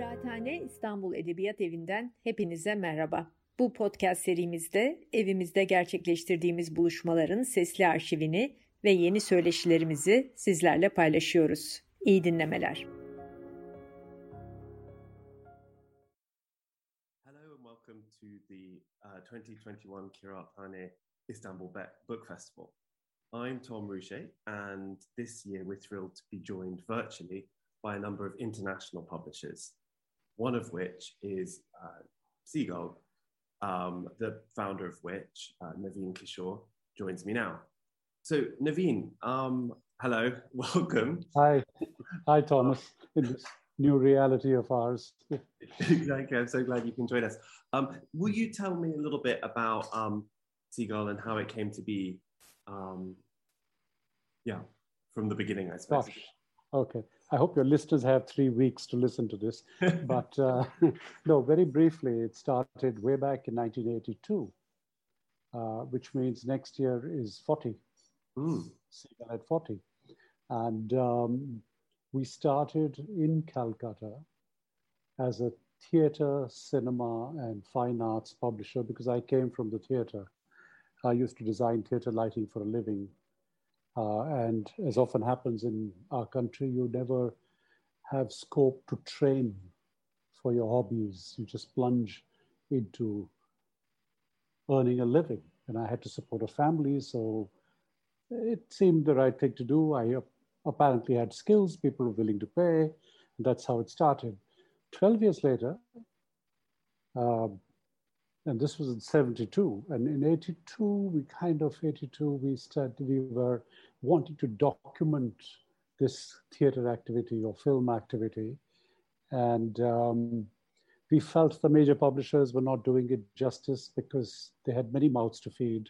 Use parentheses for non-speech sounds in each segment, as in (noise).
Kıraathane İstanbul Edebiyat Evi'nden hepinize merhaba. Bu podcast serimizde evimizde gerçekleştirdiğimiz buluşmaların sesli arşivini ve yeni söyleşilerimizi sizlerle paylaşıyoruz. İyi dinlemeler. Hello and welcome to the uh, 2021 Kirathane Istanbul Book Festival. I'm Tom Rouget, and this year we're thrilled to be joined virtually by a number of international publishers, one of which is uh, Seagull, um, the founder of which, uh, Naveen Kishore, joins me now. So, Naveen, um, hello, (laughs) welcome. Hi, hi, Thomas, in this new reality of ours. exactly, I'm so glad you can join us. Um, will you tell me a little bit about um, Seagull and how it came to be? Um, yeah, from the beginning, I suppose. Gosh. Okay. I hope your listeners have three weeks to listen to this. (laughs) but uh, (laughs) no, very briefly, it started way back in 1982, uh, which means next year is 40. Mm. at 40. And um, we started in Calcutta as a theater, cinema, and fine arts publisher because I came from the theater. I used to design theater lighting for a living uh, and as often happens in our country, you never have scope to train for your hobbies. You just plunge into earning a living. And I had to support a family, so it seemed the right thing to do. I apparently had skills, people were willing to pay, and that's how it started. 12 years later, uh, and this was in 72 and in 82 we kind of 82 we started we were wanting to document this theater activity or film activity. And um, we felt the major publishers were not doing it justice because they had many mouths to feed.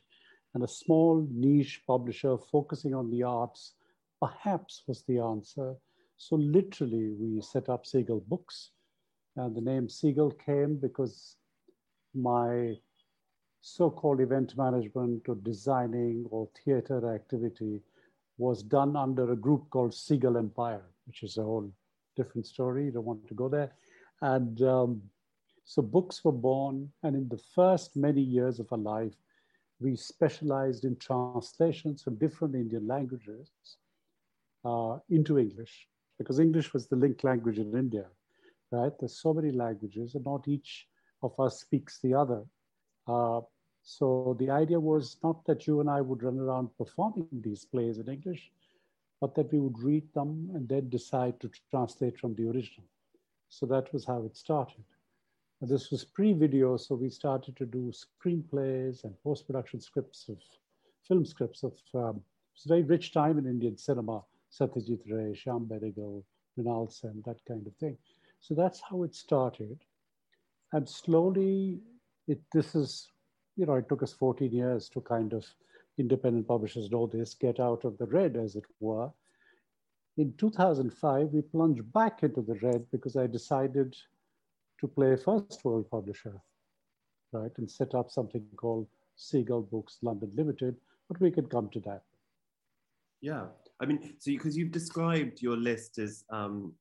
And a small niche publisher focusing on the arts perhaps was the answer. So literally we set up seagull books. And the name seagull came because my so-called event management or designing or theater activity was done under a group called Seagull Empire, which is a whole different story. You don't want to go there. And um, so books were born. And in the first many years of our life, we specialized in translations from different Indian languages uh, into English, because English was the link language in India, right? There's so many languages, and not each of us speaks the other. Uh, so the idea was not that you and I would run around performing these plays in English, but that we would read them and then decide to translate from the original. So that was how it started. And this was pre-video, so we started to do screenplays and post-production scripts of film scripts of um, it's a very rich time in Indian cinema, Satyajit Ray, Shyam Benegal, Mrinal Sen, that kind of thing. So that's how it started. And slowly, it, this is, you know, it took us 14 years to kind of, independent publishers know this, get out of the red, as it were. In 2005, we plunged back into the red because I decided to play first world publisher, right, and set up something called Seagull Books London Limited, but we could come to that. Yeah, I mean, so because you, have described your list as um,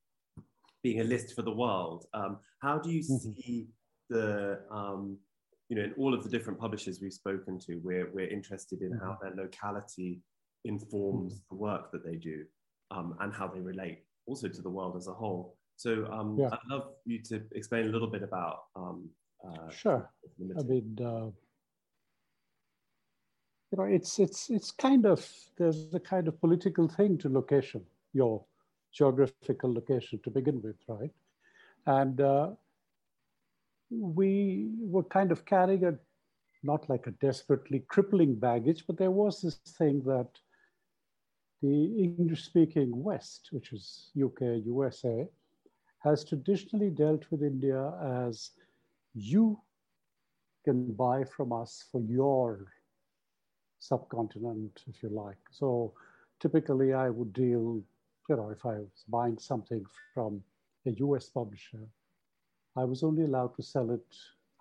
being a list for the world, um, how do you mm-hmm. see the um, you know in all of the different publishers we've spoken to we're, we're interested in how mm-hmm. their locality informs mm-hmm. the work that they do um, and how they relate also to the world as a whole so um, yeah. i'd love you to explain a little bit about um, uh, sure i mean uh, you know it's it's it's kind of there's a kind of political thing to location your geographical location to begin with right and uh, we were kind of carrying a not like a desperately crippling baggage, but there was this thing that the English speaking West, which is UK, USA, has traditionally dealt with India as you can buy from us for your subcontinent, if you like. So typically I would deal, you know, if I was buying something from a US publisher, I was only allowed to sell it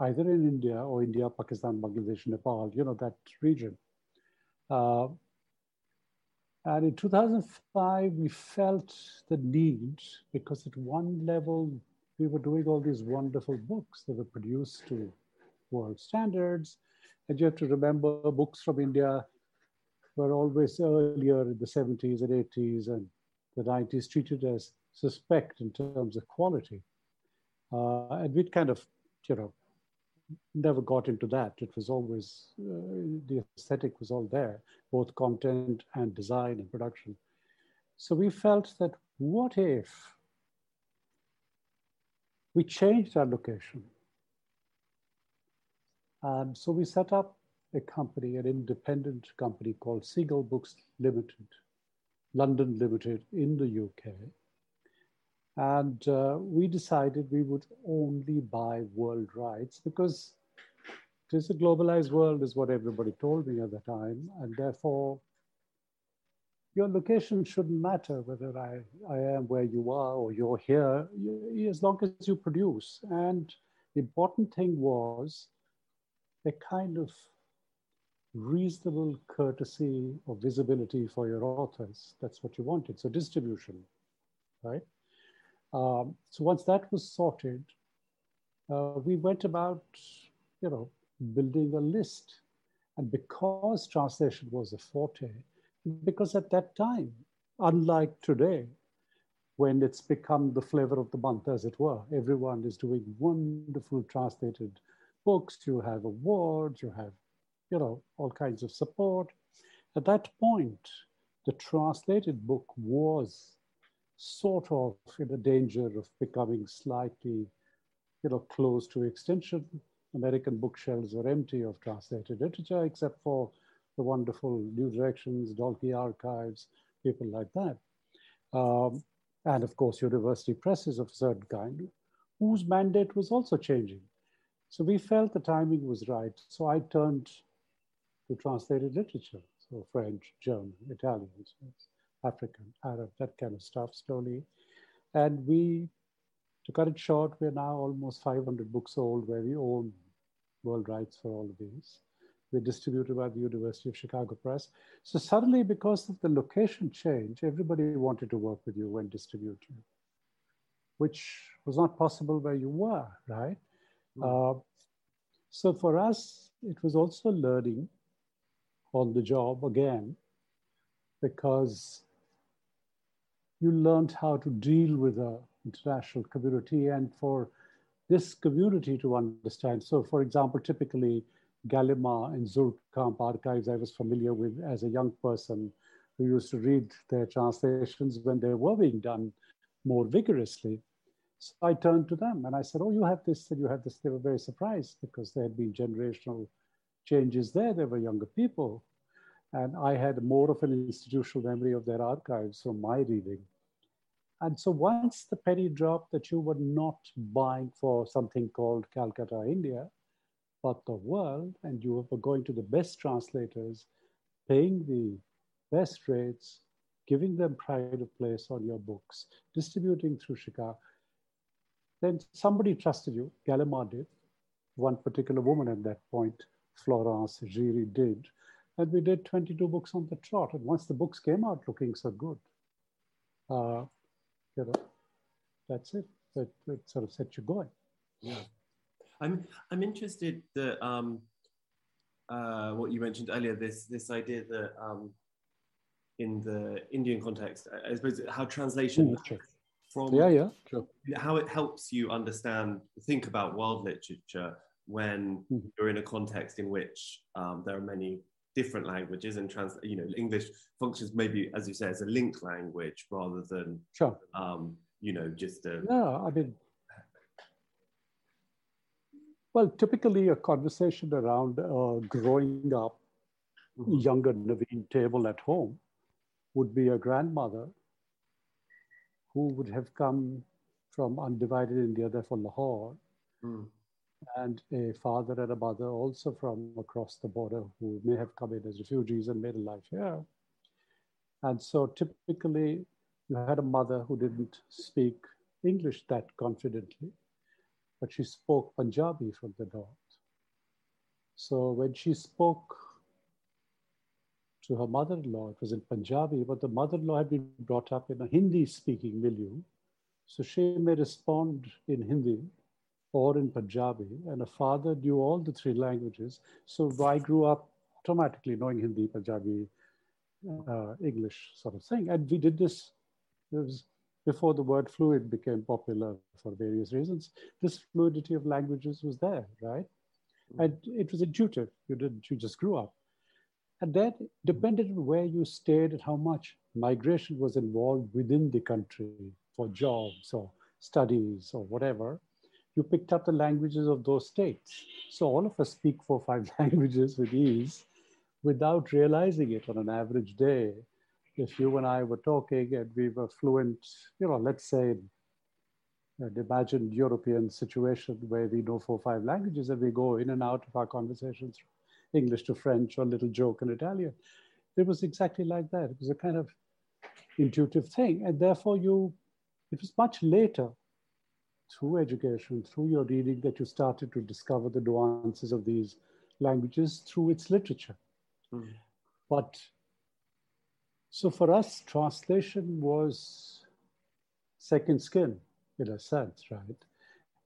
either in India or India, Pakistan, Bangladesh, Nepal, you know, that region. Uh, and in 2005, we felt the need because at one level, we were doing all these wonderful books that were produced to world standards. And you have to remember books from India were always earlier in the 70s and 80s and the 90s treated as suspect in terms of quality. Uh, and we'd kind of, you know, never got into that. It was always, uh, the aesthetic was all there, both content and design and production. So we felt that what if we changed our location? And so we set up a company, an independent company called Seagull Books Limited, London Limited in the UK. And uh, we decided we would only buy world rights because it is a globalized world, is what everybody told me at the time. And therefore, your location shouldn't matter whether I, I am where you are or you're here, as long as you produce. And the important thing was a kind of reasonable courtesy or visibility for your authors. That's what you wanted. So distribution, right? Um, so once that was sorted, uh, we went about, you know, building a list. And because translation was a forte, because at that time, unlike today, when it's become the flavor of the month, as it were, everyone is doing wonderful translated books, you have awards, you have, you know, all kinds of support. At that point, the translated book was sort of in a danger of becoming slightly, you know, close to extinction. American bookshelves were empty of translated literature, except for the wonderful New Directions, Dalkey Archives, people like that. Um, and of course, university presses of a certain kind, whose mandate was also changing. So we felt the timing was right. So I turned to translated literature, so French, German, Italian, African, Arab, that kind of stuff slowly. And we, to cut it short, we're now almost 500 books old where we own world rights for all of these. We're distributed by the University of Chicago Press. So suddenly, because of the location change, everybody wanted to work with you and distribute you, which was not possible where you were, right? Mm. Uh, so for us, it was also learning on the job again, because you learned how to deal with the international community and for this community to understand. So for example, typically Gallimard and Suhrkamp archives I was familiar with as a young person who used to read their translations when they were being done more vigorously. So I turned to them and I said, oh, you have this and you have this. They were very surprised because there had been generational changes there. They were younger people. And I had more of an institutional memory of their archives from my reading. And so once the penny dropped that you were not buying for something called Calcutta, India, but the world, and you were going to the best translators, paying the best rates, giving them pride of place on your books, distributing through Chicago, then somebody trusted you. Gallimard did. One particular woman at that point, Florence Giry, did. And we did 22 books on the trot. And once the books came out looking so good, uh, you know, that's it. It, it sort of set you going. Yeah. I'm, I'm interested that um, uh, what you mentioned earlier, this, this idea that um, in the Indian context, I suppose how translation mm, from yeah, yeah, sure. how it helps you understand, think about world literature when mm-hmm. you're in a context in which um, there are many different languages and trans you know english functions maybe as you say as a link language rather than sure um you know just a yeah i mean well typically a conversation around uh, growing up mm-hmm. younger Naveen table at home would be a grandmother who would have come from undivided India, therefore Lahore, mm and a father and a mother also from across the border who may have come in as refugees and made a life here. And so typically, you had a mother who didn't speak English that confidently, but she spoke Punjabi from the north. So when she spoke to her mother in law, it was in Punjabi, but the mother in law had been brought up in a Hindi speaking milieu. So she may respond in Hindi or in Punjabi, and a father knew all the three languages. So I grew up automatically knowing Hindi, Punjabi, uh, English sort of thing. And we did this, before the word fluid became popular for various reasons. This fluidity of languages was there, right? And it was intuitive. You didn't, you just grew up. And that depended on where you stayed and how much migration was involved within the country for jobs or studies or whatever. You picked up the languages of those states. So all of us speak four or five (laughs) languages with ease without realizing it on an average day. If you and I were talking and we were fluent, you know, let's say an imagined European situation where we know four or five languages and we go in and out of our conversations English to French or little joke in Italian. It was exactly like that. It was a kind of intuitive thing. And therefore, you, it was much later through education, through your reading, that you started to discover the nuances of these languages through its literature. Mm. But so for us, translation was second skin in a sense, right?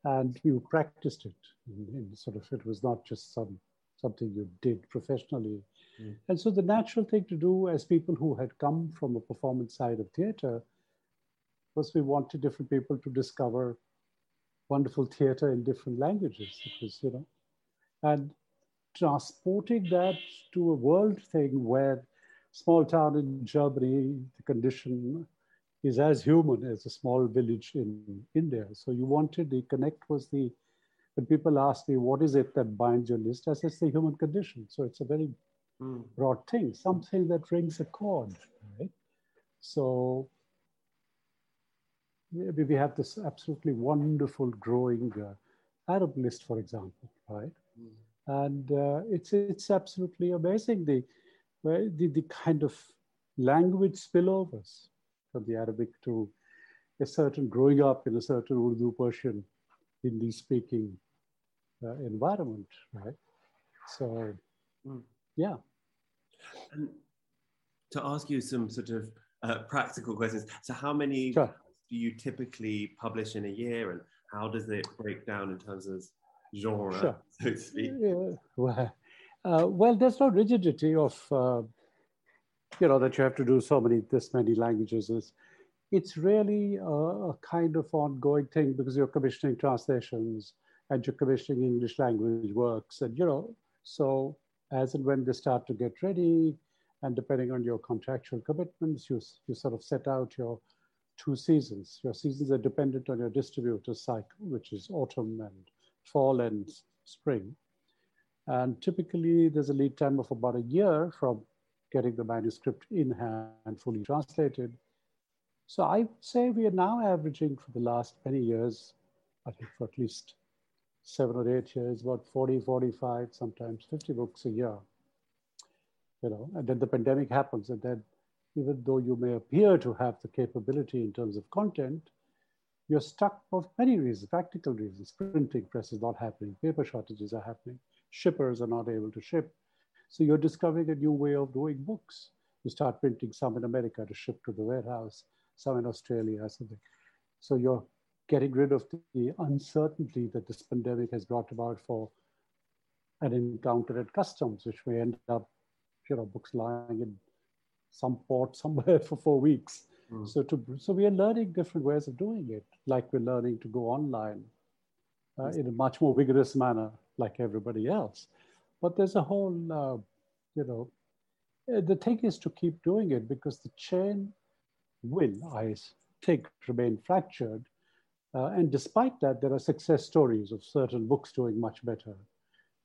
And you practiced it. In, in sort of, it was not just some something you did professionally. Mm. And so the natural thing to do as people who had come from a performance side of theater was we wanted different people to discover wonderful theater in different languages. It was, you know, and transporting that to a world thing where small town in Germany, the condition is as human as a small village in India. So you wanted the connect was the when people ask me, what is it that binds your list? I say, it's the human condition. So it's a very mm. broad thing, something that rings a chord, right? So we have this absolutely wonderful growing uh, Arab list, for example, right? Mm. And uh, it's, it's absolutely amazing the, the, the kind of language spillovers from the Arabic to a certain growing up in a certain Urdu Persian Hindi speaking uh, environment, right? So, mm. yeah. And to ask you some sort of uh, practical questions. So, how many sure. Do you typically publish in a year, and how does it break down in terms of genre, sure. so to speak? Yeah. Well, uh, well, there's no rigidity of, uh, you know, that you have to do so many, this many languages. It's, it's really a, a, kind of ongoing thing because you're commissioning translations and you're commissioning English language works. And, you know, so as and when they start to get ready, and depending on your contractual commitments, you, you sort of set out your two seasons. Your seasons are dependent on your distributor cycle, which is autumn and fall and spring. And typically there's a lead time of about a year from getting the manuscript in hand fully translated so I would say we are now averaging for the last many years, I think for at least seven or eight years, about 40, 45, sometimes 50 books a year. You know, and then the pandemic happens, and then even though you may appear to have the capability in terms of content, you're stuck for many reasons, practical reasons. Printing press is not happening, paper shortages are happening, shippers are not able to ship. So you're discovering a new way of doing books. You start printing some in America to ship to the warehouse some in Australia something. So you're getting rid of the uncertainty that this pandemic has brought about for an encounter at customs, which may end up, you know, books lying in some port somewhere (laughs) for four weeks. Mm. So to so we are learning different ways of doing it, like we're learning to go online uh, in a much more vigorous manner, like everybody else. But there's a whole, uh, you know, uh, the thing is to keep doing it because the chain will, I think, remain fractured. Uh, and despite that, there are success stories of certain books doing much better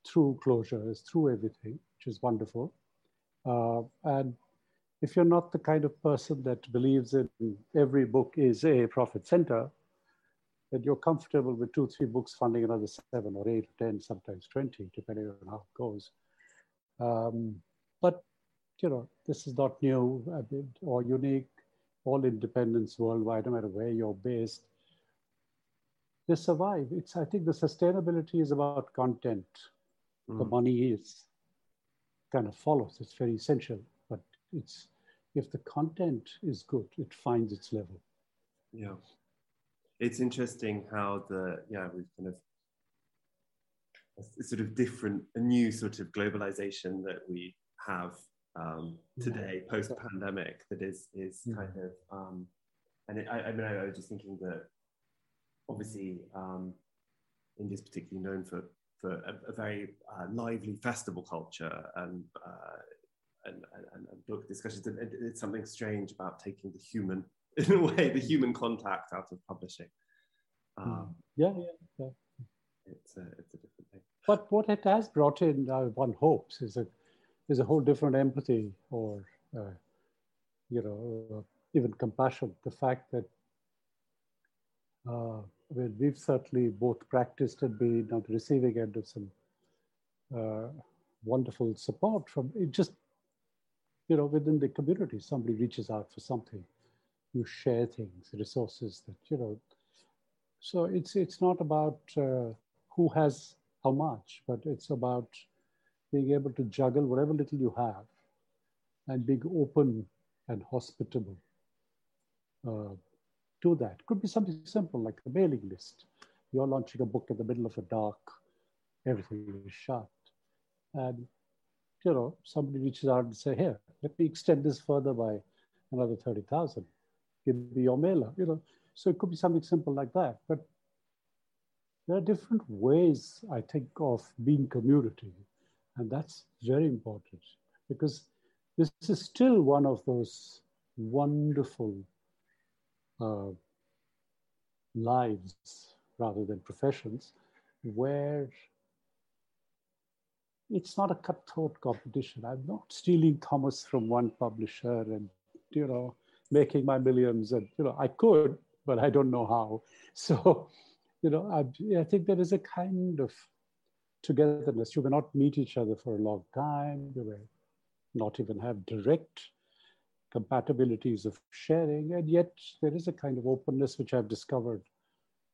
through closures, through everything, which is wonderful. Uh, and if you're not the kind of person that believes in every book is a profit center, that you're comfortable with two, three books funding another seven or eight or 10, sometimes 20, depending on how it goes. Um, but, you know, this is not new or unique all independents worldwide, no matter where you're based, they survive. It's, I think the sustainability is about content. Mm. The money is kind of follows, it's very essential, it's, if the content is good, it finds its level. Yeah. it's interesting how the yeah we've kind of a sort of different, a new sort of globalization that we have um, today, yeah. post pandemic, that is is yeah. kind of, um, and it, I, I, mean, I, I, was just thinking that obviously um, India is particularly known for for a, a very uh, lively festival culture and, uh, and, and, and, book discussions. And it's something strange about taking the human, (laughs) in a way, the human contact out of publishing. Hmm. Um, yeah, yeah, yeah. It's a, it's a different thing. But what it has brought in, uh, one hopes, is a, is a whole different empathy or, uh, you know, uh, even compassion. The fact that uh, well, we've certainly both practiced and been on the receiving end of some uh, wonderful support from it just, you know, within the community, somebody reaches out for something, you share things, resources that, you know, so it's, it's not about uh, who has how much, but it's about being able to juggle whatever little you have and being open and hospitable uh, to that. Could be something simple like a mailing list. You're launching a book in the middle of a dark, everything is shut. And, you know, somebody reaches out and say, here, let me extend this further by another 30,000. Give me your mailer, you know. So it could be something simple like that. But there are different ways, I think, of being community. And that's very important because this is still one of those wonderful uh, lives rather than professions where it's not a cutthroat competition. I'm not stealing Thomas from one publisher and, you know, making my millions. And, you know, I could, but I don't know how. (laughs) So you know, I, I think there is a kind of togetherness. You may not meet each other for a long time. You may not even have direct compatibilities of sharing, and yet there is a kind of openness which I've discovered,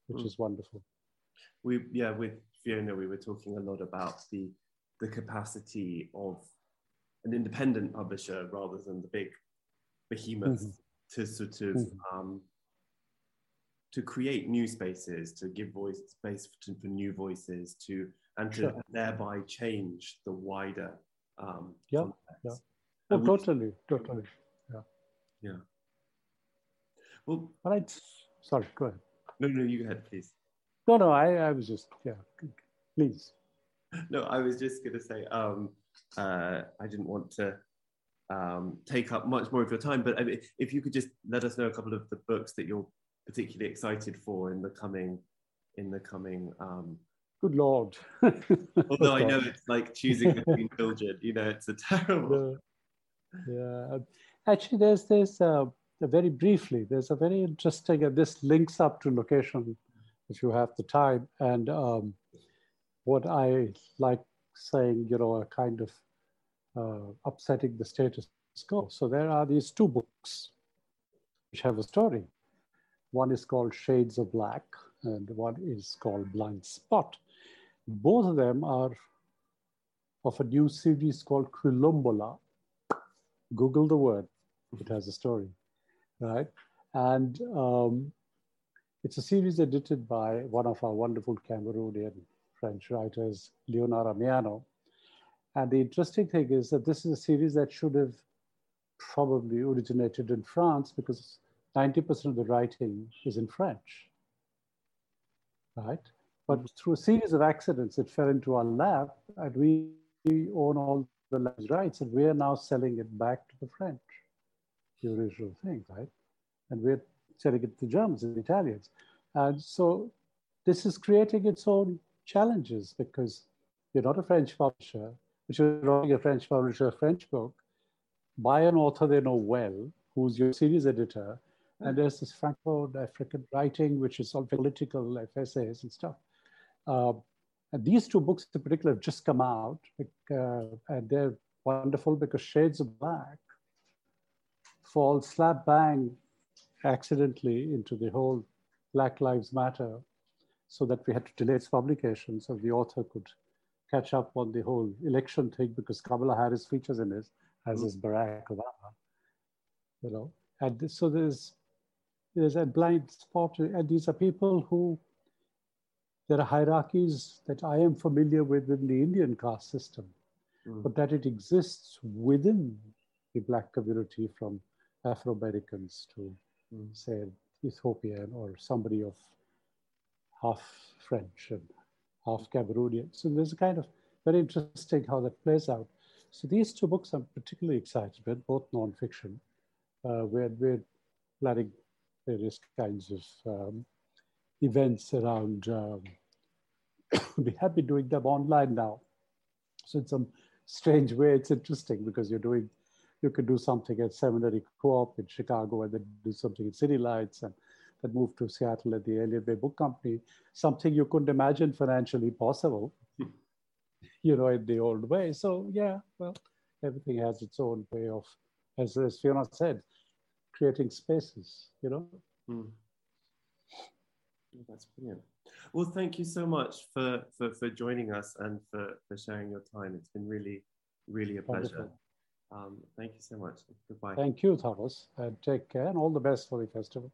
which mm. is wonderful. We yeah, with Fiona, we were talking a lot about the the capacity of an independent publisher rather than the big behemoths mm-hmm. to sort of mm-hmm. um, to create new spaces, to give voice space for, for new voices, to and to sure. thereby change the wider um, yeah, context. yeah. Oh, totally, totally, yeah, yeah. Well, all right. Sorry, go ahead. No, no, you go ahead, please. No, no, I, I was just yeah, please. (laughs) No, I was just going to say um, uh, I didn't want to um, take up much more of your time, but I mean, if you could just let us know a couple of the books that you're particularly excited for in the coming in the coming um, good lord (laughs) although i know (laughs) it's like choosing between children you know it's a terrible yeah, yeah. actually there's this uh, very briefly there's a very interesting uh, this links up to location if you have the time and um, what i like saying you know a kind of uh, upsetting the status quo so there are these two books which have a story one is called Shades of Black, and one is called Blind Spot. Both of them are of a new series called Quilombola. Google the word, it has a story, right? And um, it's a series edited by one of our wonderful Cameroonian French writers, Léonora Miano. And the interesting thing is that this is a series that should have probably originated in France because 90% of the writing is in French, right? But mm-hmm. through a series of accidents, it fell into our lap and we own all the rights and we are now selling it back to the French, the original thing, right? And we're selling it to Germans and Italians. And so this is creating its own challenges because you're not a French publisher, but you're writing a French publisher, a French book, by an author they know well, who's your series editor, and there's this Franco-African writing, which is all political essays and stuff. Uh, and these two books in particular have just come out, uh, and they're wonderful because Shades of Black falls slap bang accidentally into the whole Black Lives Matter, so that we had to delay its publication so the author could catch up on the whole election thing because Kamala Harris features in it, as mm. is Barack Obama. You know, and so there's there's a blind spot, and these are people who there are hierarchies that I am familiar with in the Indian caste system, mm. but that it exists within the Black community from Afro Americans to, mm. say, Ethiopian or somebody of half French and half Cameroonian. So there's a kind of very interesting how that plays out. So these two books I'm particularly excited with, both nonfiction, uh, where we're planning various kinds of um, events around. Um, (coughs) we have been doing them online now. So in some strange way, it's interesting because you're doing, you could do something at Seminary Co-op in Chicago and then do something in City Lights and then move to Seattle at the Elliott Bay Book Company, something you couldn't imagine financially possible (laughs) you know, in the old way. So yeah, well, everything has its own way of, as, as Fiona said, creating spaces, you know. Mm. That's brilliant. Well, thank you so much for, for, for joining us and for, for sharing your time. It's been really, really a pleasure. Um, thank you so much. Goodbye. Thank you, Thomas. And take care and all the best for the festival.